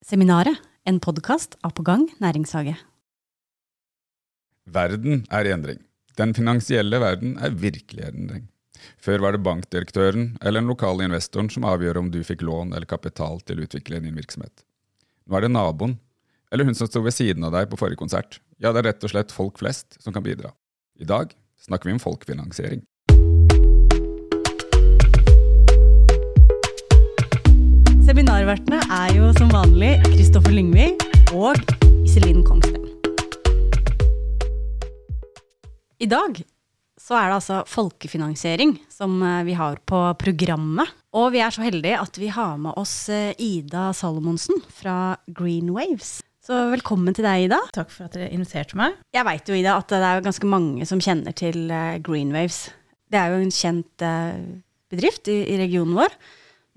Seminaret, en podkast av På gang næringshage. Verden er i endring. Den finansielle verden er virkelig i endring. Før var det bankdirektøren eller den lokale investoren som avgjør om du fikk lån eller kapital til å utvikle din virksomhet. Nå er det naboen, eller hun som sto ved siden av deg på forrige konsert. Ja, det er rett og slett folk flest som kan bidra. I dag snakker vi om folkefinansiering. Seminarvertene er jo som vanlig Kristoffer Lyngvi og Iselin Kongsten. I dag så er det altså folkefinansiering som eh, vi har på programmet. Og vi er så heldige at vi har med oss eh, Ida Salomonsen fra Green Waves. Så velkommen til deg, Ida. Takk for at dere inviterte meg. Jeg veit jo, Ida, at det er ganske mange som kjenner til eh, Green Waves. Det er jo en kjent bedrift i, i regionen vår.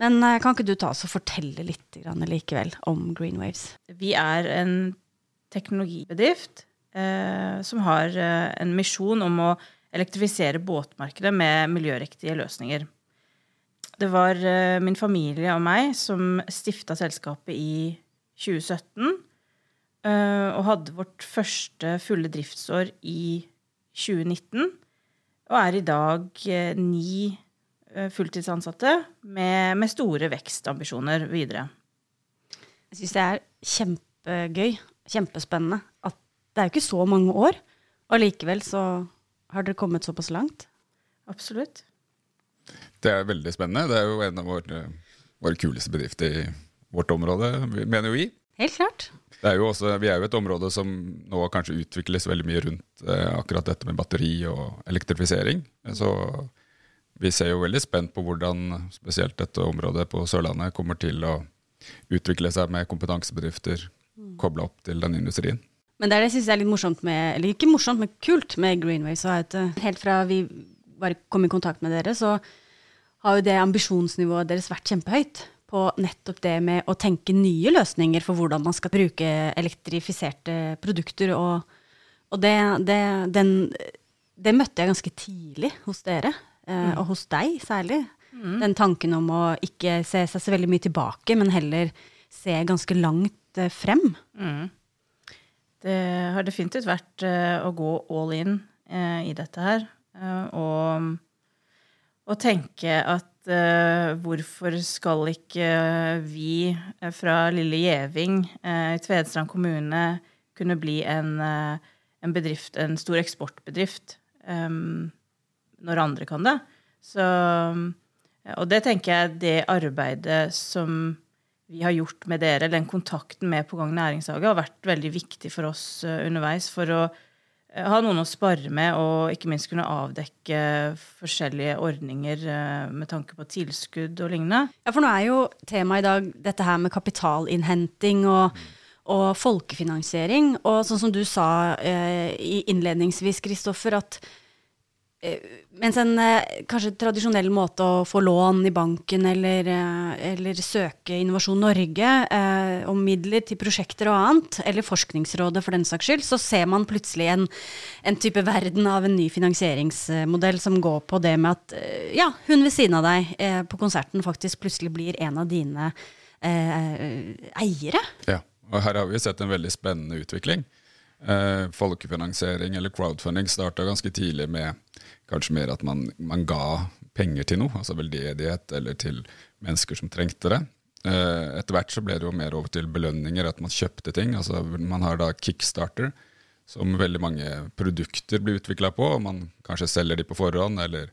Men kan ikke du ta oss og fortelle litt likevel om Green Waves? Vi er en teknologibedrift eh, som har en misjon om å elektrifisere båtmarkedet med miljøriktige løsninger. Det var eh, min familie og meg som stifta selskapet i 2017. Eh, og hadde vårt første fulle driftsår i 2019. Og er i dag eh, ni fulltidsansatte med, med store vekstambisjoner videre. Jeg syns det er kjempegøy, kjempespennende, at det er jo ikke så mange år. Og likevel så har dere kommet såpass langt? Absolutt. Det er veldig spennende. Det er jo en av våre, våre kuleste bedrifter i vårt område, mener jo vi. Helt klart. Er også, vi er jo et område som nå kanskje utvikles veldig mye rundt eh, akkurat dette med batteri og elektrifisering. Så vi ser jo veldig spent på hvordan spesielt dette området på Sørlandet kommer til å utvikle seg med kompetansebedrifter kobla opp til den industrien. Men det er det jeg syns er litt morsomt med, eller ikke morsomt, men kult med Greenway. Så at, helt fra vi bare kom i kontakt med dere, så har jo det ambisjonsnivået deres vært kjempehøyt på nettopp det med å tenke nye løsninger for hvordan man skal bruke elektrifiserte produkter. Og, og det, det, den, det, møtte jeg ganske tidlig hos dere, eh, mm. og hos deg særlig. Mm. Den tanken om å ikke se seg så veldig mye tilbake, men heller se ganske langt eh, frem. Mm. Det har definitivt vært uh, å gå all in i dette her. Og, og, tenke at hvorfor skal ikke vi fra lille Gjeving i Tvedestrand kommune kunne bli en, en, bedrift, en stor eksportbedrift, um, når andre kan det? Så, og det tenker jeg det arbeidet som vi har gjort med dere, den kontakten med På gang næringshage, har vært veldig viktig for oss eh, underveis for å eh, ha noen å spare med, og ikke minst kunne avdekke forskjellige ordninger eh, med tanke på tilskudd og lignende. Ja, for nå er jo temaet i dag dette her med kapitalinnhenting og, og folkefinansiering. Og sånn som du sa eh, innledningsvis, Kristoffer, at Eh, mens en eh, kanskje tradisjonell måte å få lån i banken eller, eh, eller søke Innovasjon Norge eh, om midler til prosjekter og annet, eller Forskningsrådet for den saks skyld, så ser man plutselig en, en, type verden av en ny finansieringsmodell som går på det med at ja, hun ved siden av deg eh, på konserten faktisk plutselig blir en av dine eh, eiere. Ja, og her har vi sett en veldig spennende utvikling. Folkefinansiering eller crowdfunding starta ganske tidlig med kanskje mer at man, man, ga penger til noe, altså veldedighet, eller til mennesker som trengte det. Eh, etter hvert så ble det jo mer over til belønninger, at man kjøpte ting. altså Man har da Kickstarter, som veldig mange produkter blir utvikla på. og Man kanskje selger de på forhånd, eller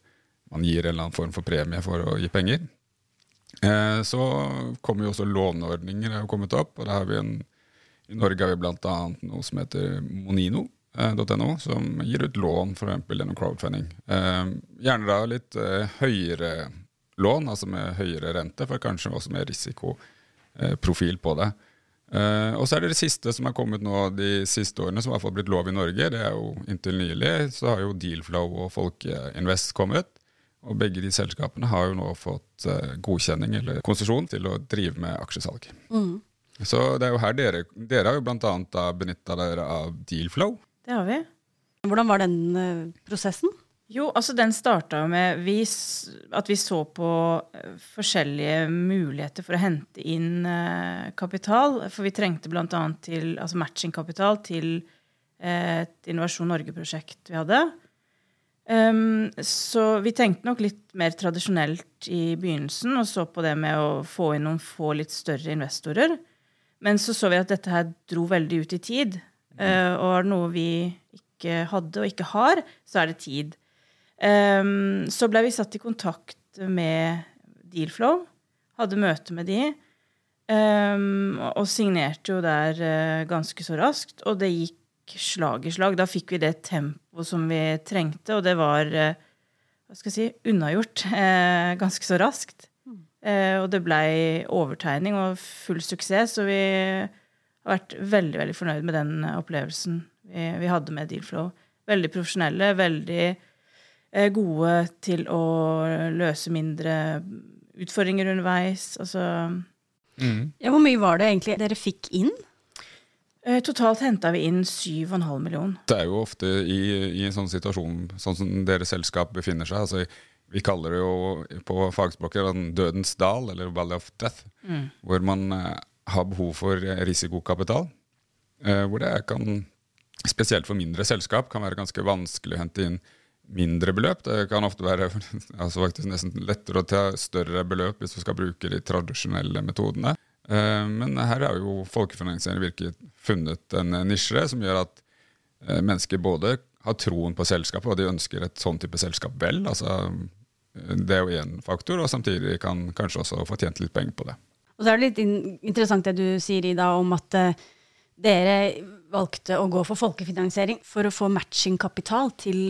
man gir en eller annen form for premie for å gi penger. Eh, så kommer jo også låneordninger har kommet opp. og da har vi en, I Norge har vi bl.a. noe som heter Monino, .no, som gir ut lån eksempel, gjennom crowdfunding. Eh, gjerne da litt eh, høyere lån, altså med høyere rente, for kanskje også mer risikoprofil på det. Eh, og så er det det siste som har kommet nå de siste årene, som har fått blitt lov i Norge. Det er jo inntil nylig. Så har jo Dealflow og Folkeinvest kommet. Og begge de selskapene har jo nå fått godkjenning eller konsesjon til å drive med aksjesalg. Mm. Så det er jo her dere, dere har jo bl.a. benytta dere av Dealflow. Det har vi. Hvordan var den uh, prosessen? Jo, altså den starta med vi, at vi så på eh, forskjellige muligheter for å hente inn eh, kapital. For vi trengte bl.a. til altså matchingkapital til eh, et Innovasjon Norge-prosjekt vi hadde. Um, så vi tenkte nok litt mer tradisjonelt i begynnelsen og så på det med å få inn noen få litt større investorer. Men så så vi at dette her dro veldig ut i tid. Uh, og er det noe vi ikke hadde og ikke har, så er det tid. Um, så ble vi satt i kontakt med Dealflow. Hadde møte med de. Um, og signerte jo der uh, ganske så raskt. Og det gikk slag i slag. Da fikk vi det tempoet som vi trengte, og det var uh, hva skal jeg si, unnagjort ganske så raskt. Mm. og det blei overtegning og full suksess, så vi har vært veldig veldig fornøyd med den opplevelsen vi, vi hadde med Dealflow. Veldig profesjonelle, veldig gode til å løse mindre utfordringer underveis. Altså mm. Ja, Hvor mye var det egentlig dere fikk inn? Eh, totalt henta vi inn 7,5 millioner. Det er jo ofte i, i, en sånn situasjon sånn som deres selskap befinner seg. altså Vi kaller det jo på fagspråket dødens dal, eller Valley of Death. Mm. Hvor man eh, har behov for risikokapital. Eh, hvor det kan, spesielt for mindre selskap, kan være ganske vanskelig å hente inn mindre beløp. Det kan ofte være altså faktisk nesten lettere å ta større beløp hvis du skal bruke de tradisjonelle metodene. Eh, men her har jo folkefinansiering virkelig funnet en nisje som gjør at mennesker både har troen på selskapet, og de ønsker et sånn type selskap vel. altså Det er jo én faktor, og samtidig kan kanskje også få tjent litt penger på det. Og så er det litt interessant det du sier, Ida, om at dere valgte å gå for folkefinansiering for å få matchingkapital til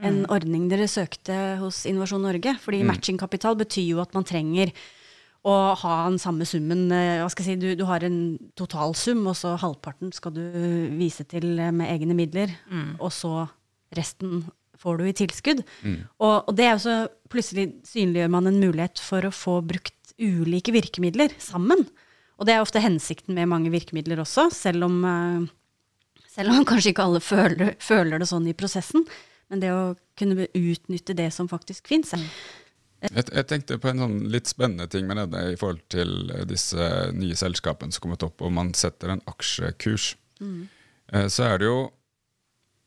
en mm. ordning dere søkte hos Innovasjon Norge. Fordi mm. matchingkapital betyr jo at man trenger å ha den samme summen. Eh, hva skal jeg si, du, du har en totalsum, og så halvparten skal du vise til eh, med egne midler. Mm. Og så resten får du i tilskudd. Mm. Og, og, det er jo så plutselig synliggjør man en mulighet for å få brukt ulike virkemidler sammen. Og det er ofte hensikten med mange virkemidler også, selv om, uh, selv om kanskje ikke alle føler, føler det sånn i prosessen. Men det å kunne utnytte det som faktisk fins. Mm. Jeg, jeg, tenkte på en sånn litt spennende ting med det i forhold til disse nye selskapene som kommet opp, og man setter en aksjekurs. Mm. Eh, så er det jo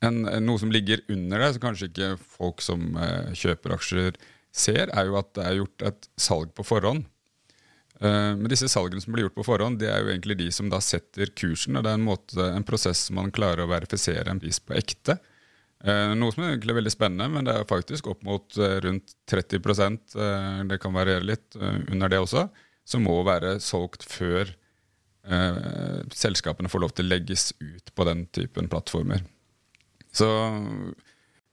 en, noe som ligger under det, som kanskje ikke folk som uh, kjøper aksjer ser, er jo at det er gjort et salg på forhånd. Uh, men disse salgene som blir gjort på forhånd, det er jo egentlig de som da setter kursen. og Det er en, måte, en prosess man klarer å verifisere en pris på ekte. Eh, noe som er egentlig veldig spennende, men det er faktisk opp mot eh, rundt 30 eh, det kan variere litt under det også, som må være solgt før eh, selskapene får lov til å legges ut på den typen plattformer. Så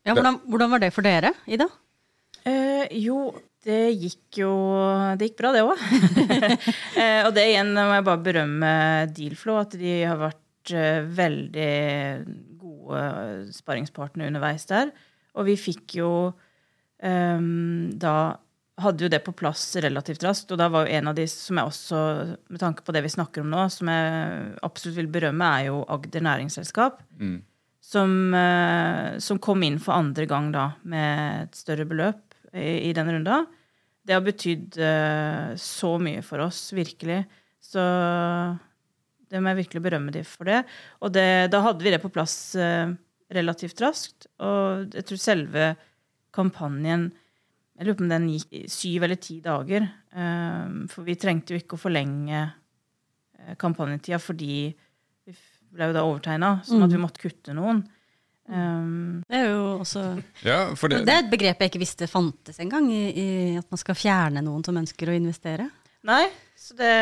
ja, hvordan, hvordan, var det for dere, Ida? Eh, jo, det gikk jo Det gikk bra, det òg. eh, og det igjen må jeg bare berømme Dealflow, at de har vært veldig gode sparringspartnere underveis der. Og vi fikk jo um, da hadde jo det på plass relativt raskt. Og da var jo en av de som jeg også, med tanke på det vi snakker om nå, som jeg absolutt vil berømme, er jo Agder Næringsselskap. Mm. Som, uh, som, kom inn for andre gang da med et større beløp i, i den runda. Det har betydd uh, så mye for oss, virkelig. Så det må jeg virkelig berømme de for det. Og det, da hadde vi det på plass eh, relativt raskt. Og jeg tror selve kampanjen Jeg lurer på om den gikk i syv eller ti dager. Eh, for vi trengte jo ikke å forlenge eh, kampanjetida fordi ble jo da overtegna, sånn at vi mm. måtte kutte noen. Um, det er jo også ja, det, det, er et begrep jeg ikke visste fantes engang, i, i at man skal fjerne noen som ønsker å investere. Nei, så det,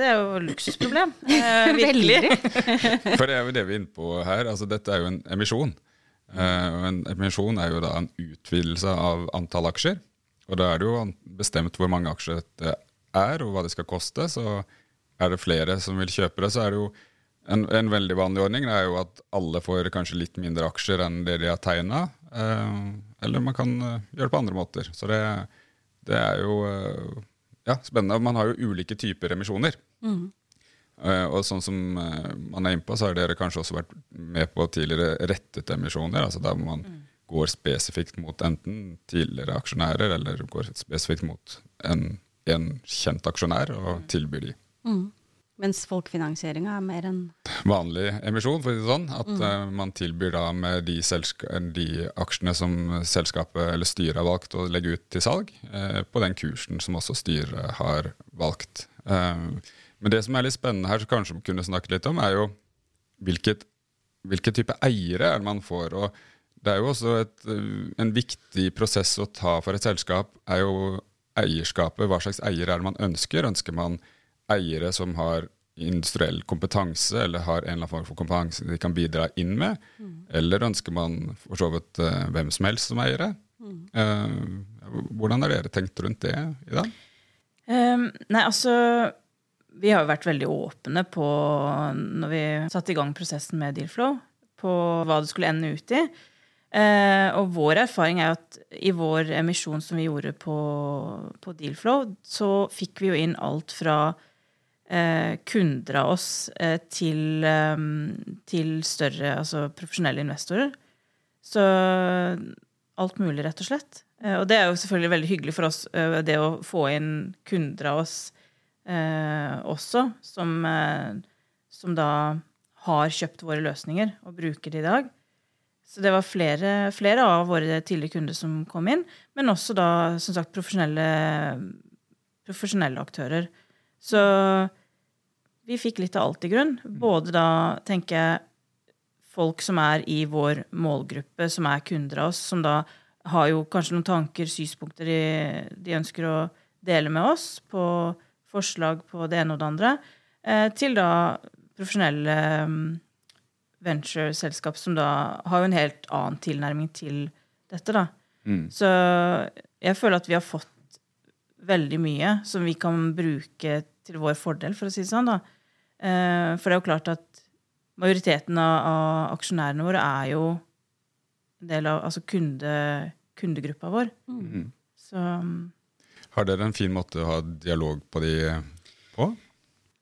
det, er jo luksusproblem. Eh, virkelig. For det er jo det vi er inne på her. Altså, dette er jo en emisjon. Uh, en emisjon er jo da en utvidelse av antall aksjer. Og da er det jo bestemt hvor mange aksjer det er, og hva det skal koste. Så er det flere som vil kjøpe det, så er det jo en, en veldig vanlig ordning er jo at alle får kanskje litt mindre aksjer enn det de har tegna. Eh, eller man kan uh, gjøre det på andre måter. Så det, det er jo ja, spennende. Man har jo ulike typer emisjoner. Mm. Eh, og sånn som uh, man er inne på, så har dere kanskje også vært med på tidligere rettede emisjoner. altså Der man mm. går spesifikt mot enten tidligere aksjonærer eller går spesifikt mot en, en kjent aksjonær og tilbyr de. Mm. Mens folkefinansieringa er mer en Vanlig emisjon, for å si det sånn. At uh, man tilbyr da med de, de, aksjene som selskapet eller styret har valgt å legge ut til salg, uh, på den kursen som også styret har valgt. Uh, men det som er litt spennende her, som kanskje vi kunne snakke litt om, er jo hvilket, hvilken type eiere er man får. og det er jo også et, En viktig prosess å ta for et selskap er jo eierskapet. Hva slags eier er det man ønsker? Ønsker man eiere som har industriell kompetanse, eller har en eller annen form for kompetanse de kan bidra inn med? Mm. Eller ønsker man for så vidt uh, hvem som helst som eiere? Mm. Uh, hvordan har dere tenkt rundt det i dag? Um, nei, altså Vi har jo vært veldig åpne på, når vi satte i gang prosessen med Dealflow, på hva det skulle ende ut i. Uh, og vår erfaring er at i vår emisjon som vi gjorde på, på Dealflow, så fikk vi jo inn alt fra kunder av oss eh, til, eh, til, større, altså profesjonelle investorer. Så alt mulig, rett og slett. Eh, og det er jo selvfølgelig veldig hyggelig for oss, eh, det å få inn kunder av oss også, som, som da har kjøpt våre løsninger og bruker det i dag. Så det var flere, flere, av våre tidligere kunder som kom inn, men også da som sagt profesjonelle, profesjonelle aktører. Så vi fikk litt av alt i grunn. Både da, tenker jeg, folk som er i vår målgruppe, som er kunder av oss, som da har jo kanskje noen tanker, synspunkter de, de ønsker å dele med oss på forslag på det ene og det andre, eh, til da profesjonelle venture-selskap som da har jo en helt annen tilnærming til dette. da. Mm. Så jeg føler at vi har fått veldig mye som vi kan bruke til vår fordel, for å si det sånn. da. Eh, for det er jo klart at majoriteten av, av aksjonærene våre er jo en del av altså kunde, kundegruppa vår. Mm. Så um, Har dere en fin måte å ha dialog på de på?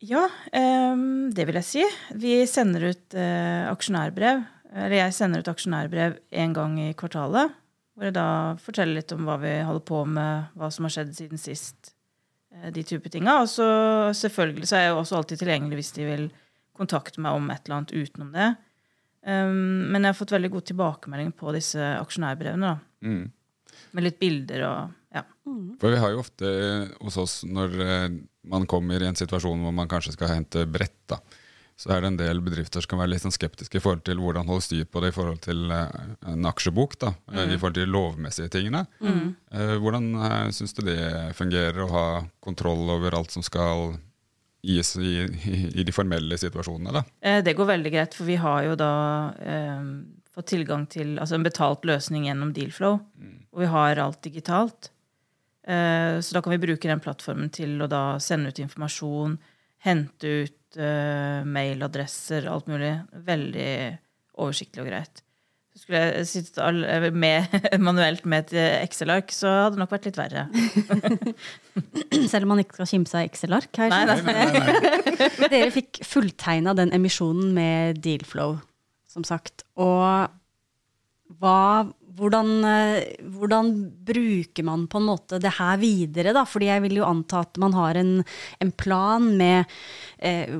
Ja, um, det vil jeg si. Vi sender ut uh, aksjonærbrev. Eller jeg sender ut aksjonærbrev én gang i kvartalet. Hvor jeg da forteller litt om hva vi holder på med, hva som har skjedd siden sist. Uh, de type tinga. Og så selvfølgelig så er jeg også alltid tilgjengelig hvis de vil kontakte meg om et eller annet utenom det. Um, men jeg har fått veldig god tilbakemelding på disse aksjonærbrevene. da. Mm. Med litt bilder og ja. Mm. For vi har jo ofte hos oss, når man kommer i en situasjon hvor man kanskje skal hente brett, da, så er det en del bedrifter som kan være litt sånn skeptiske i forhold til hvordan holde styr på det i forhold til en aksjebok. da, mm. I forhold til de lovmessige tingene. Mm. Hvordan syns du det fungerer å ha kontroll over alt som skal gis i, i, i de formelle situasjonene? da? Det går veldig greit, for vi har jo da eh, fått tilgang til altså en betalt løsning gjennom Dealflow. Mm. Og vi har alt digitalt. Eh, så da kan vi bruke den plattformen til å da sende ut informasjon, hente ut uh, mailadresser, alt mulig. Veldig oversiktlig og greit. Så skulle jeg sittet med, manuelt med et Excel-ark, så hadde det nok vært litt verre. Selv om man ikke skal kimse av Excel-ark? Nei, nei, nei, nei. Dere fikk fulltegna den emisjonen med Dealflow, som sagt. Og hva hvordan, eh, hvordan, bruker man på en måte det her videre, da? Fordi jeg vil jo anta at man har en, en plan med eh,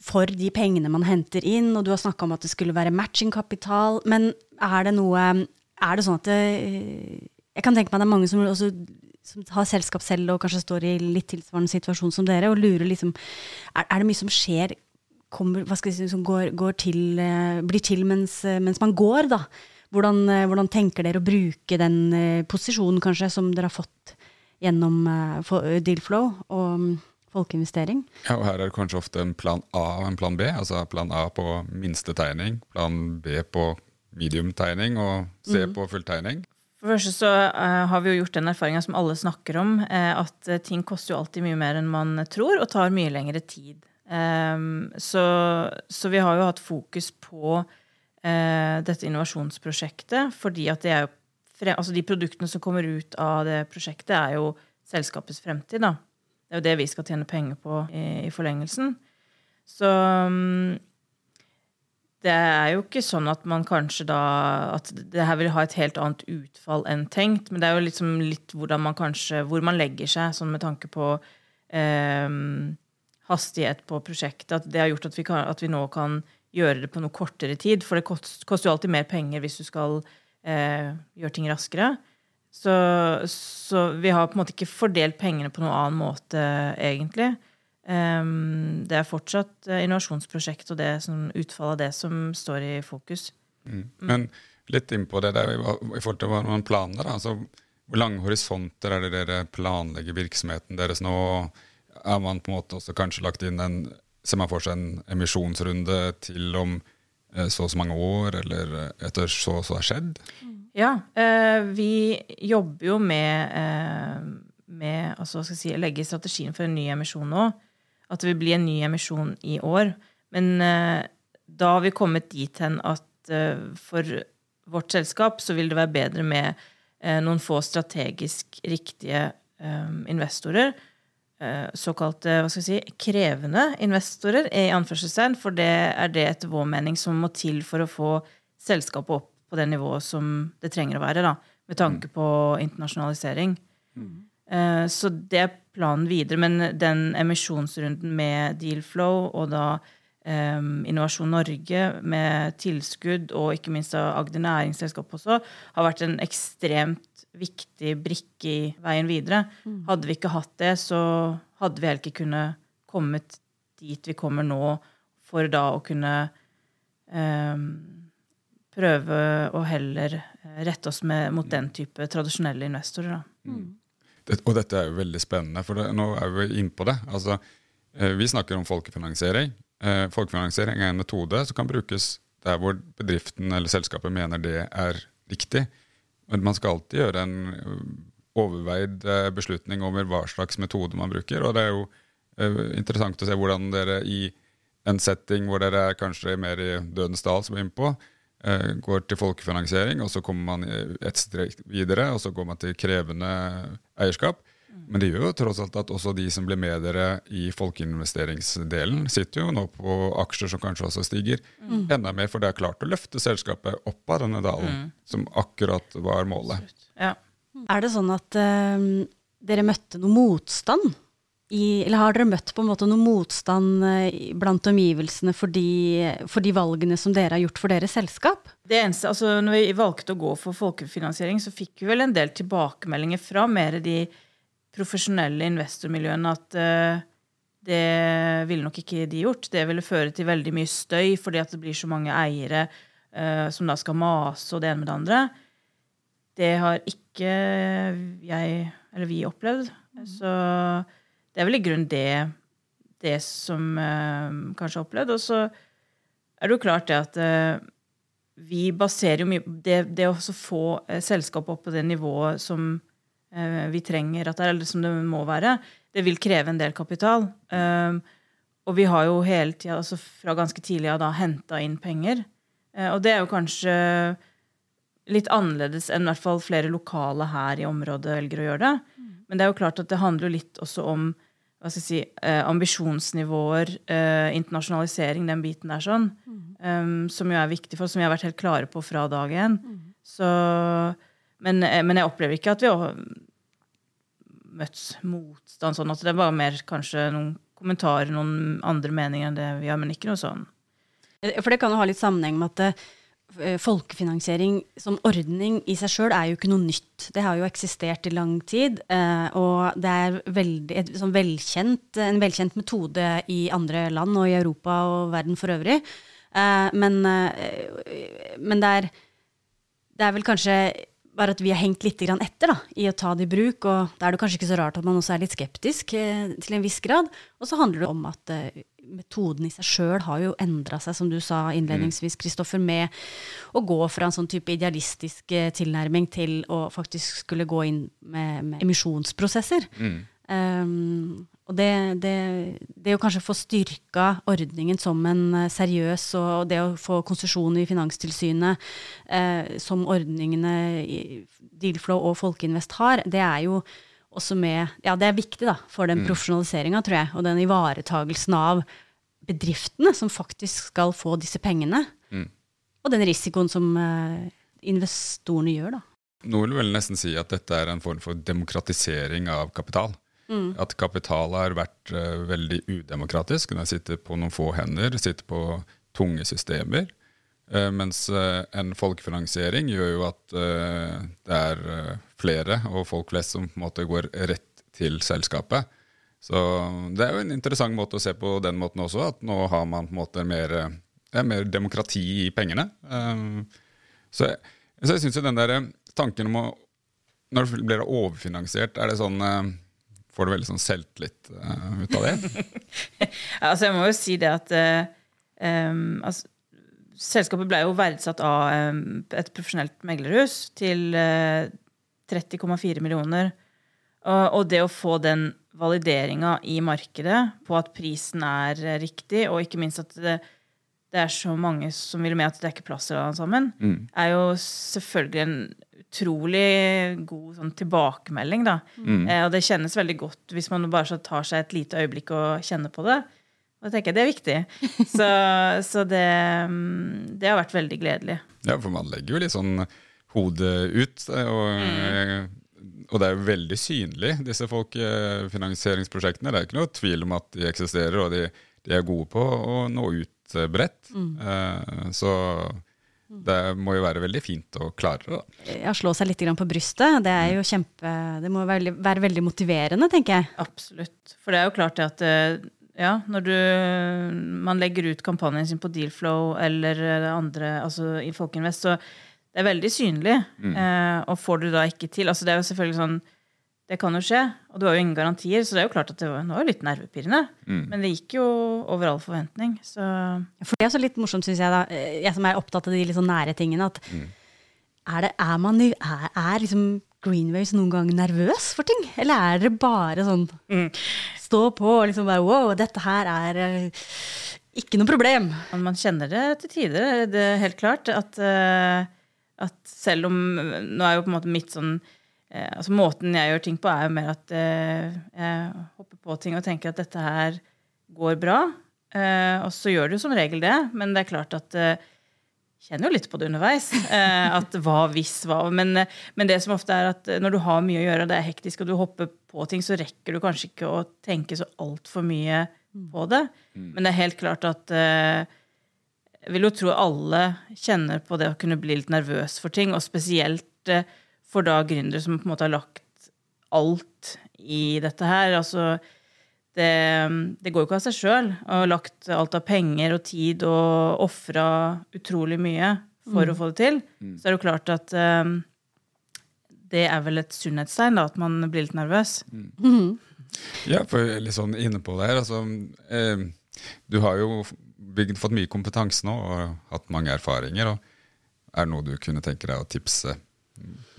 for de pengene man henter inn, og du har snakka om at det skulle være matchingkapital. Men er det noe Er det sånn at det, Jeg kan tenke meg det er mange som, også, som har selskap selv og kanskje står i litt tilsvarende situasjon som dere, og lurer liksom Er, er det mye som skjer kommer, hva skal jeg si, som går, går til, eh, blir til mens, mens man går, da? Hvordan, eh, hvordan, tenker dere å bruke den eh, posisjonen kanskje som dere har fått gjennom eh, Dealflow og mm, folkeinvestering? Ja, og Her er det kanskje ofte en plan A og en plan B. Altså plan A på minste tegning, plan B på medium-tegning og C mm. på fulltegning. For det første så uh, har vi jo gjort den erfaringa som alle snakker om, uh, at ting koster jo alltid mye mer enn man tror, og tar mye lengre tid. Um, så, så, vi har jo hatt fokus på uh, dette innovasjonsprosjektet. fordi at det er jo altså De produktene som kommer ut av det prosjektet, er jo selskapets fremtid. da. Det er jo det vi skal tjene penger på i, i forlengelsen. Så um, det er jo ikke sånn at man kanskje da At det her vil ha et helt annet utfall enn tenkt. Men det er jo liksom litt hvordan man kanskje Hvor man legger seg, sånn med tanke på eh, hastighet på prosjektet. At det har gjort at vi, kan, at vi, nå kan gjøre det på noe kortere tid. For det koster jo alltid mer penger hvis du skal eh, gjøre ting raskere. Så, så, vi har på en måte ikke fordelt pengene på noen annen måte, egentlig. Um, det er fortsatt uh, innovasjonsprosjekt og det som utfallet av det som står i fokus. Mm. Men litt innpå det der i, forhold til hva man planer. Altså, hvor lange horisonter er det dere planlegger virksomheten deres nå? Er man på en måte også kanskje lagt inn en Ser man for seg en emisjonsrunde til om eh, så og så mange år, eller eh, etter så og så har skjedd? Ja, eh, vi jobber jo med, med altså, si, å legge strategien for en ny emisjon nå at det vil bli en ny emisjon i år. Men da har vi kommet dit hen at for vårt selskap så vil det være bedre med noen få strategisk riktige investorer. Såkalte hva skal jeg si, krevende investorer, i anførselstegn. For det er det etter vår mening som må til for å få selskapet opp på det nivået som det trenger å være, da, med tanke på internasjonalisering. Mm. Eh, så det er planen videre. Men den emisjonsrunden med Dealflow og da um, Innovasjon Norge med tilskudd, og ikke minst av Agder næringsselskap også, har vært en ekstremt viktig brikke i veien videre. Mm. Hadde vi ikke hatt det, så hadde vi heller ikke kunnet kommet dit vi kommer nå, for da å kunne um, prøve å heller rette oss med, mot den type tradisjonelle investorer. Da. Mm. Det, og dette er jo veldig spennende, for det, nå er vi inne på det. Altså, eh, vi snakker om folkefinansiering. Eh, folkefinansiering er en metode som kan brukes der hvor bedriften eller selskapet mener det er riktig. Men man skal alltid gjøre en eh, overveid beslutning over hva slags metode man bruker. Og det er jo interessant å se hvordan dere i en setting hvor dere er kanskje mer i dødens dal, som er inne på, Eh, går til folkefinansiering, og så kommer man et strek videre, og så går man til krevende eierskap. Men det gjør jo tross alt at også de som blir med dere i folkeinvesteringsdelen, sitter jo nå på aksjer som kanskje også stiger mm. enda mer, for det er klart å løfte selskapet opp av denne dalen, mm. som akkurat var målet. Ja. Er det sånn at uh, dere møtte noe motstand i, eller har dere møtt på en måte noe motstand eh, blant omgivelsene for de, for de, valgene som dere har gjort for deres selskap? Det eneste, altså når vi valgte å gå for folkefinansiering, så fikk vi vel en del tilbakemeldinger fra mer de profesjonelle investormiljøene at uh, det ville nok ikke de gjort. Det ville føre til veldig mye støy fordi at det blir så mange eiere uh, som da skal mase og det ene med det andre. Det har ikke jeg eller vi opplevd. Mm. Så det er vel i grunnen det, det som uh, kanskje er opplevd. Og så er det jo klart det at vi baserer jo mye Det, det å få selskapet opp på det nivået som vi trenger at det er, eller som det må være, det vil kreve en del kapital. og vi har jo hele tida, altså fra ganske tidlig av, da henta inn penger. og det er jo kanskje litt annerledes enn i hvert fall flere lokale her i området velger å gjøre det. Men det er jo klart at det handler litt også om hva skal jeg si, eh, ambisjonsnivåer, eh, internasjonalisering, den biten der sånn, mm. um, som jo er viktig for oss, som vi har vært helt klare på fra dag én. Mm. Men, eh, men, jeg opplever ikke at vi har møtt motstand sånn at det var mer kanskje noen kommentarer, noen andre meninger enn det vi har, men ikke noe sånn. For det kan jo ha litt sammenheng med at Eh, folkefinansiering som ordning i seg sjøl er jo ikke noe nytt. Det har jo eksistert i lang tid. Eh, og det er veldig, sånn velkjent, en velkjent metode i andre land og i Europa og verden for øvrig. Eh, men, men det, er, det er vel kanskje bare at vi har hengt litt etter da, i å ta det i bruk. Og da er det kanskje ikke så rart at man også er litt skeptisk til en viss grad. Og så handler det om at metoden i seg sjøl har jo endra seg, som du sa innledningsvis, Kristoffer, med å gå fra en sånn type idealistisk eh, tilnærming til å faktisk skulle gå inn med, med emisjonsprosesser. Mm. Um, og det, det, det, å kanskje få styrka ordningen som en eh, seriøs, og det å få konsesjon i Finanstilsynet eh, som ordningene Dealflow og Folkeinvest har, det er jo også med Ja, det er viktig da, for den mm. profesjonaliseringa, tror jeg, og den ivaretagelsen av bedriftene som faktisk skal få disse pengene, Mm. og den risikoen som eh, investorene gjør, da. Nå vil vel nesten si at dette er en form for demokratisering av kapital. At kapital har vært uh, veldig udemokratisk. Den sitter på noen få hender, sitter på tunge systemer. Uh, mens uh, en folkefinansiering gjør jo at det er flere og folk flest som på en måte går rett til selskapet. Så det er jo en interessant måte å se på den måten også, at nå har man på en måte mer, ja, er mer demokrati i pengene. Um, så jeg, så jeg syns jo den der tanken om å Når det blir overfinansiert, er det sånn Får du veldig sånn selvtillit uh, ut av det? Altså, jeg må jo si det at uh, um, altså, Selskapet ble jo verdsatt av um, et profesjonelt meglerhus til uh, 30,4 millioner. Og, det å få den valideringa i markedet på at prisen er eh, riktig, og ikke minst at det, det er så mange som vil med at det er ikke plass til alle sammen, er jo selvfølgelig en utrolig god sånn, tilbakemelding. Da. Eh, og det kjennes veldig godt hvis man bare så tar seg et lite øyeblikk og kjenner på det. Og da tenker jeg det er viktig. Så, så det, mm, det har vært veldig gledelig. Ja, for man legger jo litt sånn hodet ut, og, og det er jo veldig synlig, disse folkefinansieringsprosjektene. Det er ikke noe tvil om at de eksisterer, og de, de er gode på å nå ut bredt. Mm. Eh, så det må jo være veldig fint å klare det. da. Ja, slå seg litt på brystet, det er jo kjempe Det må være, være veldig motiverende, tenker jeg. Absolutt. For det er jo klart det at eh, ja, når du, man legger ut kampanjen sin på Dealflow eller det andre, altså i Folkeinvest, så det er veldig synlig. Eh, og får du da ikke til altså Det er jo selvfølgelig sånn Det kan jo skje, og du har jo ingen garantier, så det er jo klart at det var, det var litt nervepirrende. Men det gikk jo over all forventning. Så For det er også litt morsomt, syns jeg, da. Jeg som er opptatt av de litt sånn nære tingene, at er, det, er man er, er liksom Greenways noen gang nervøs for ting? Eller er dere bare sånn stå på og liksom bare wow, dette her er eh, ikke noe problem? Man kjenner det til tider, det er helt klart. At, eh, at selv om Nå er jo på en måte mitt sånn eh, altså Måten jeg gjør ting på, er jo mer at eh, jeg hopper på ting og tenker at dette her går bra. Eh, og så gjør du som regel det, men det er klart at eh, kjenner jo litt på det underveis. Eh, at hva hvis hva. Men, eh, men det som ofte er at når du har mye å gjøre, det er hektisk, og du hopper på ting, så rekker du kanskje ikke å tenke så altfor mye på det. Men det er helt klart at jeg vil jo tro alle kjenner på det å kunne bli litt nervøs for ting, og spesielt eh, for da gründere som på en måte har lagt alt i dette her. Altså, det, det går jo ikke av seg sjøl. Og har lagt alt av penger og tid og ofra utrolig mye for å få det til. Så er det jo klart at um, det er vel et sunnhetstegn, da, at man blir litt nervøs. Ja, for litt sånn inne på det her. Altså, eh, du har jo bygd, fått mye kompetanse nå og hatt mange erfaringer. og Er det noe du kunne tenke deg å tipse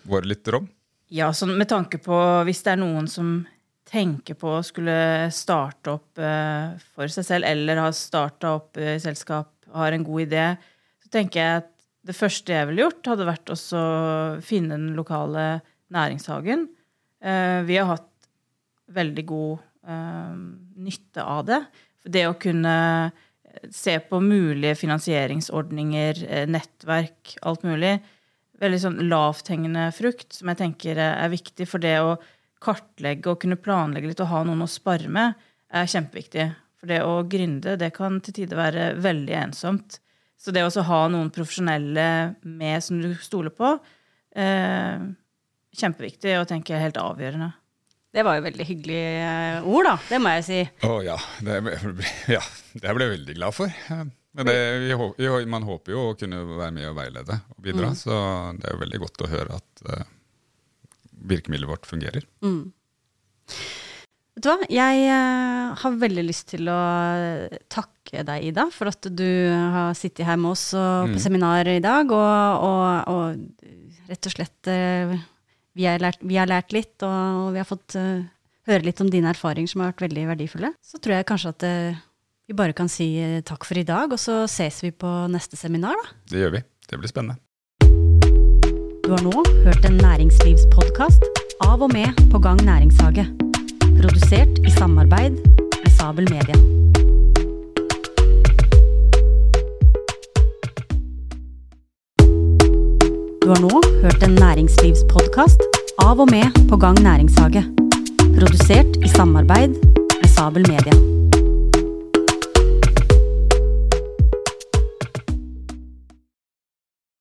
våre lyttere om? Ja, sånn med tanke på hvis det er noen som tenker på å skulle starte opp eh, for seg selv, eller har starta opp eh, selskap, har en god idé, så tenker jeg at det første jeg ville gjort, hadde vært å finne den lokale næringshagen. Eh, vi har hatt veldig god eh, nytte av det. Det å kunne se på mulige finansieringsordninger, eh, nettverk, alt mulig. Veldig sånn lavthengende frukt, som jeg tenker er viktig. For det å kartlegge og kunne planlegge litt og ha noen å spare med, er kjempeviktig. For det å gründe, det kan til tider være veldig ensomt. Så det å også ha noen profesjonelle med som du stoler på, eh, kjempeviktig og tenker helt avgjørende. Det var jo veldig hyggelige eh, ord, da. Det må jeg si. Å ja, det, ja, det ble jeg veldig glad for. Men det, man håper jo å kunne være med og veilede og bidra, så det er jo veldig godt å høre at uh, virkemidlet vårt fungerer. Vet du hva, jeg eh, har veldig lyst til å takke deg, Ida, for at du har sittet her med oss på seminar i dag, og, og, og rett og slett eh, vi, har lært, vi har lært litt, og, vi har fått høre litt om dine erfaringer som har vært veldig verdifulle. Så tror jeg kanskje at eh, vi bare kan si eh, takk for i dag, og så ses vi på neste seminar, da. Det gjør vi. Det blir spennende. Du har nå hørt en næringslivspodkast av og med På gang næringshage. Produsert i samarbeid med Sabel Media. Du har nå hørt en næringslivspodkast av og med På gang næringshage. Produsert i samarbeid med Sabel Media.